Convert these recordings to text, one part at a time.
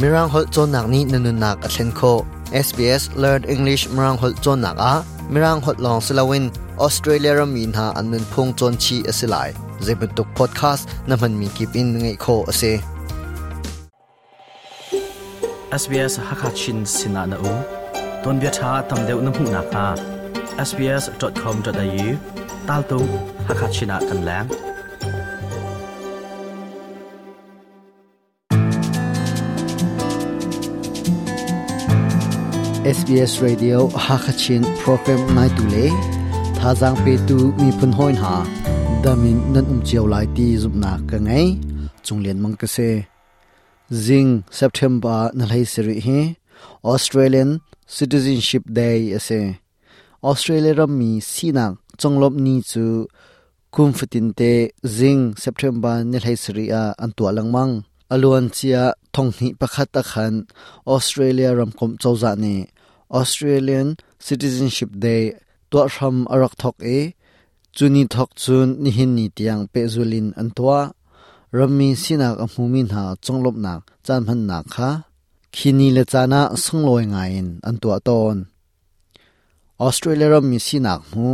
มีรังหดจนหนักนี้นนุนักเช่นโค SBS Learn English มีรังหดจนหนักอ่ะมีรังหดลองสลาวินออสเตรเลียรมีนาอันนึงพงจนชีอสิไลเจ็บตุกพอดแคสต์นั่นมันมีกิบอินไงโคเอเซ SBS ฮักขัดชินสินาน้อูต้นเบียชาทำเดียวน้ำหูนักอ่ะ SBS.com.au ตัลตุงฮักขัดชินากันแล้ว SBS Radio Hakachin program nai tu le tha jang pe tu mi phun hoin ha damin nan um chiao lai ti zum na ka ngai chung len mang ka se zing September na lai seri he Australian Citizenship Day ase Australia ram mi sina lop ni chu kum fitin te zing September na lai seri a an tu langmang alon chia thongni pakhat a khan Australia ram kom chawza ni ออสเตรเลียน c ิ t ิเซนชิพเดย์ตัวชมอรักทอกเอจุนีทอกจุนนิหินนีิตยังเปจูลินอันตัวรัมมีสินักอภูมินหาจงลบหนักจานพันหนักค่ะคินีเลจานาสงลอยไงายอันตัวตอนออสเตรเลียรัมมีสินักหู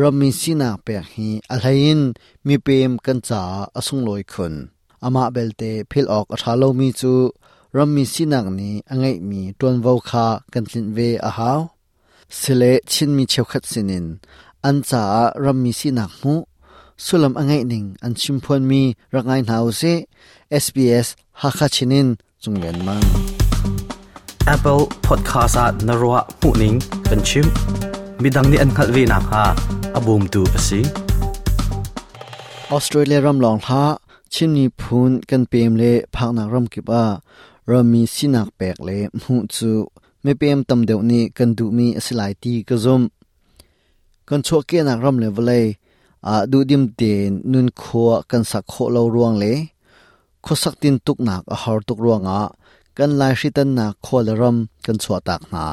รัมมีสินักเปียฮีอะไรนมีเปมกันจาอสงลอยคนอามาเบลเตพิลออกอัชาโลมีจูรมีสินักนี้อังไงมีตัวนวคากันสินเวอาหาวสเลชินมีเชวขัดสินิน อันจารมีสินักมูสุลมอังไงนิงอันชิมพวนมีรักไงหนาวเซ่ SBS หาฮัดชินินจงเรียนมัง Apple Podcast นรวะมูนิงกันชิมมีดังนี้อันขัดวินักฮาอับบูมดูอสิออสเตรเลียรำลองฮาชินมีพูนกันเปีมเลพักนักรำกิบอาเรามีสินักแปลกเลยมูจูไม่เปียมตำเดี๋ยวนี้กันดูมีสลายตีกระซมกันชัวเกนักรำเลวเลยอ่าดูดิมเตนนุนขัวกันสักโคเรารวงเลยขสักตินตุกหนักอาหารตุกร่วงอ่ะกันลายชิตันหนักขโคลรำกันชัวตักนา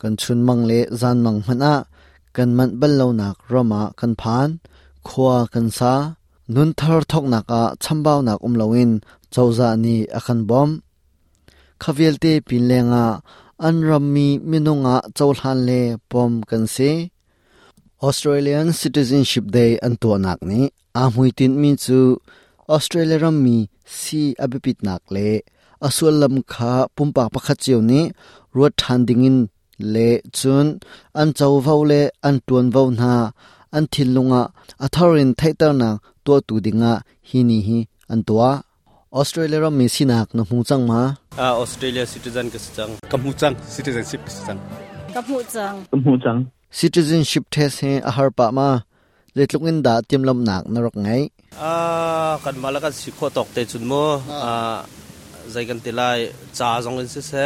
กันชุนมังเลจานมังมันอ่ะกันมันเบลเลาหนักรำมากันพานขัวกันซานุนทารทกหนักอ่ะชัมบ้าหนักอุ้มเลวิน châu chawza ni akhan bom khavelte pinlenga anrammi minunga chawlhan le pom kanse Australian Citizenship Day an antuanak ni amuitin mi chu Australia ram mi si abipit nak le asul lam kha pumpa pakha cheu ni ruat than dingin le chun an chau vau le an tuan vau na an thilunga atharin thaitar na to tu dinga hini hi an tua Australia ra misinak na mu chang ma a Australia citizen ka chang ka mu chang citizenship ka chang ka mu chang ka mu chang citizenship test he a har pa ma le tlung in da tim lam nak na rok ngai a kan mala kan si kho tok te chun mo ah. a zai kan te lai cha jong in se se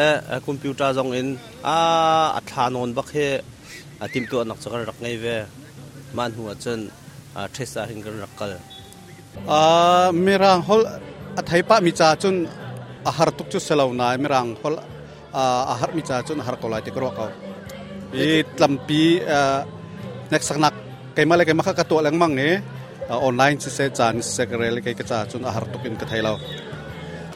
computer jong in a a tha non ba khe a tim tu anak chakar rak ngai ve man hu a chen a thesa hin kan rakal a mera hol a thaipa mi cha chun a har tuk chu selo nai mi rang hol a har mi cha chun har ko lai te kro ka i tlampi nek saknak kaima le kaima kha ka to lang mang ne online se se chan se ka rel ke ka cha chun a har tuk in ka thailo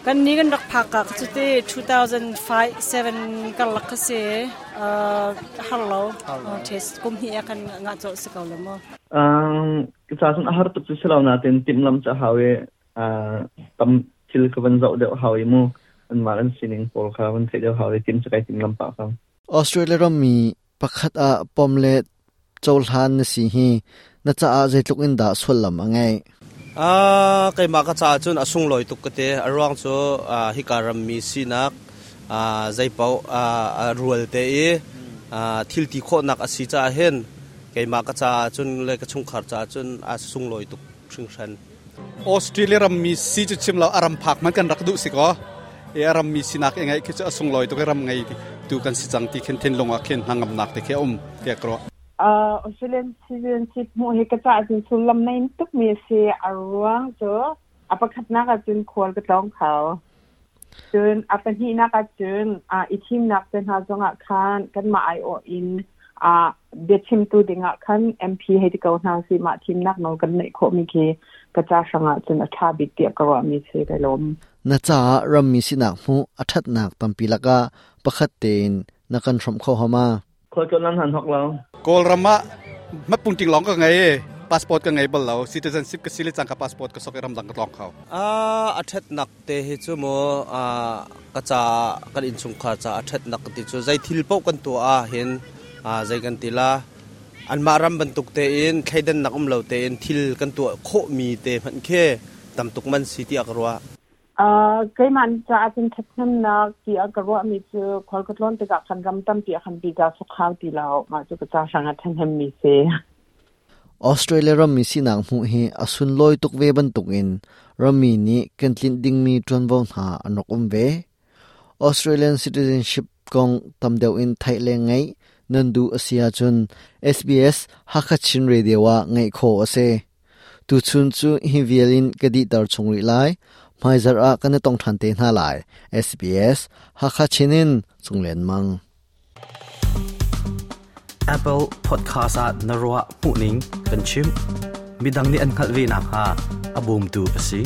kan ni gan rak phak ka chu te 2005 7 kan lak se har lo test kum hi kan nga cho se ka lo mo um ka cha chun a har tuk chu selo na ten tim lam cha hawe tâm chil ka van zau deuh hau mu an mar an sining pol kha van se deuh hau le tim sakai tim lam pa kham australia ram mi pakhat a pomle chol han na si hi na cha a zai tluk in da sul lam angai a kai ma ka cha chun asung loi tuk kate arwang chu hi ka ram mi sinak a zai pau a rual te e thil ti nak asi cha hen kai ma ka cha chun le ka chung khar cha chun asung loi tuk sing san ออสเตรเลียรำมีซีจุดชิมเราอารมพักมันกันรักดุสิก็เออารัมมีสินักยังไงคือจะส่งลอยตัวก็รำไงดูกันสิจังที่เข็นเทนลงอ่ะเข็นหางกำนักแต่แค่อมเคียกรอออสเตรเลียนซีเรียนชิปมูเฮกจ่าจินสุลำในทุกมีเสียอรวงเจออัปคัดนักจินควรก็ต้องเขาจนอัปหีนักจินอ่าอีทีมนักเป็นหาจงอ่ะคานกันมาไอโออินอาเดชิมตูดิงอคันเอ็มพีให้ที่เกาหลีสิมาทีมนักนองกันในโคมิเะกระจาสังอาจนะชาบิเตียกว่ามีเสียไปลมนาจ้ารำมีสินักมูอัดนักตั้มปีละกะประคตเตนนักการชมเข้าหามาคนกำลังหันหกเราโกลรมะมาปุ่งจริงหลงกันไงพาสปอร์ตกันไงเปล่าซิติเซนซิปก็สิลิจังกับพาสปอร์ตก็สกิรัำดังกระตองเขาอาอัดนักเตะให้จู่โมอากระจากันอินชุงขาจะอัดนักติดชัวใจทิลปกันตัวอาเห็นอาใจกันตีละอันมารำบรรทุกเตียนใครเดินนักอุ้มเหล่าเตียนทิลกันตัวโคมีเตมันเค่ตำตุกมันสีที่อักรววเอ่อรมันจะอาจจะเทคนิคนักี่อักรัวมีเจอคนกลกต้อนติกัาคันกำตั้มเตียคันปีกาสุขาวตีเรามาจุกจ้สังฆ์เทนมีเซออสเตรเลียรมีสินางหูเฮอาสุนลอยตุกเวบรรทุกเอนรมมีนี้กันจินดิงมีจวนวงหาอนุกุมเวออสเตรเลียนซิติเซนชิพกองตำเดียวอินไทยเลงไง nandu asia chun SBS hakachin radio wa ngai kho ase tu chun chu hi violin kadi tar chungri lai mai zar a kana tong than te na lai SBS hakachinin chunglen mang Apple Podcast at narwa puning kanchim midang ni an khalwi na ha abum tu asi